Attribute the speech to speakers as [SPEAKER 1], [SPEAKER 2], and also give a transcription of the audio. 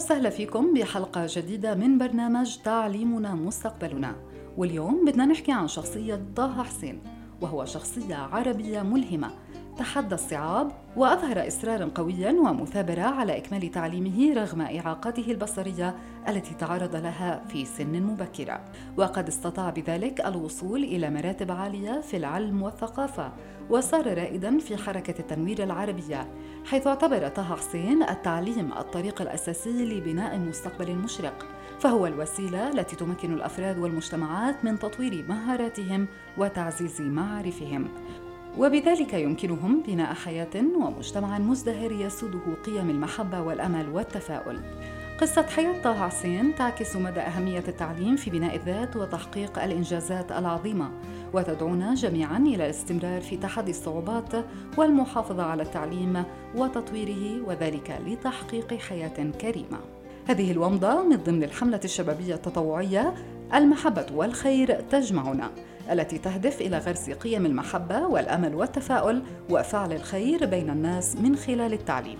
[SPEAKER 1] وسهلا فيكم بحلقة جديدة من برنامج تعليمنا مستقبلنا. واليوم بدنا نحكي عن شخصية طه حسين وهو شخصية عربية ملهمة. تحدى الصعاب وأظهر إصرارا قويا ومثابرة على إكمال تعليمه رغم إعاقته البصرية التي تعرض لها في سن مبكرة. وقد استطاع بذلك الوصول إلى مراتب عالية في العلم والثقافة وصار رائدا في حركة التنوير العربية حيث اعتبر طه حسين التعليم الطريق الأساسي لبناء مستقبل مشرق فهو الوسيلة التي تمكن الأفراد والمجتمعات من تطوير مهاراتهم وتعزيز معارفهم. وبذلك يمكنهم بناء حياة ومجتمع مزدهر يسوده قيم المحبة والأمل والتفاؤل. قصة حياة طه حسين تعكس مدى أهمية التعليم في بناء الذات وتحقيق الإنجازات العظيمة، وتدعونا جميعا إلى الاستمرار في تحدي الصعوبات والمحافظة على التعليم وتطويره وذلك لتحقيق حياة كريمة. هذه الومضة من ضمن الحملة الشبابية التطوعية المحبة والخير تجمعنا التي تهدف إلى غرس قيم المحبة والأمل والتفاؤل وفعل الخير بين الناس من خلال التعليم.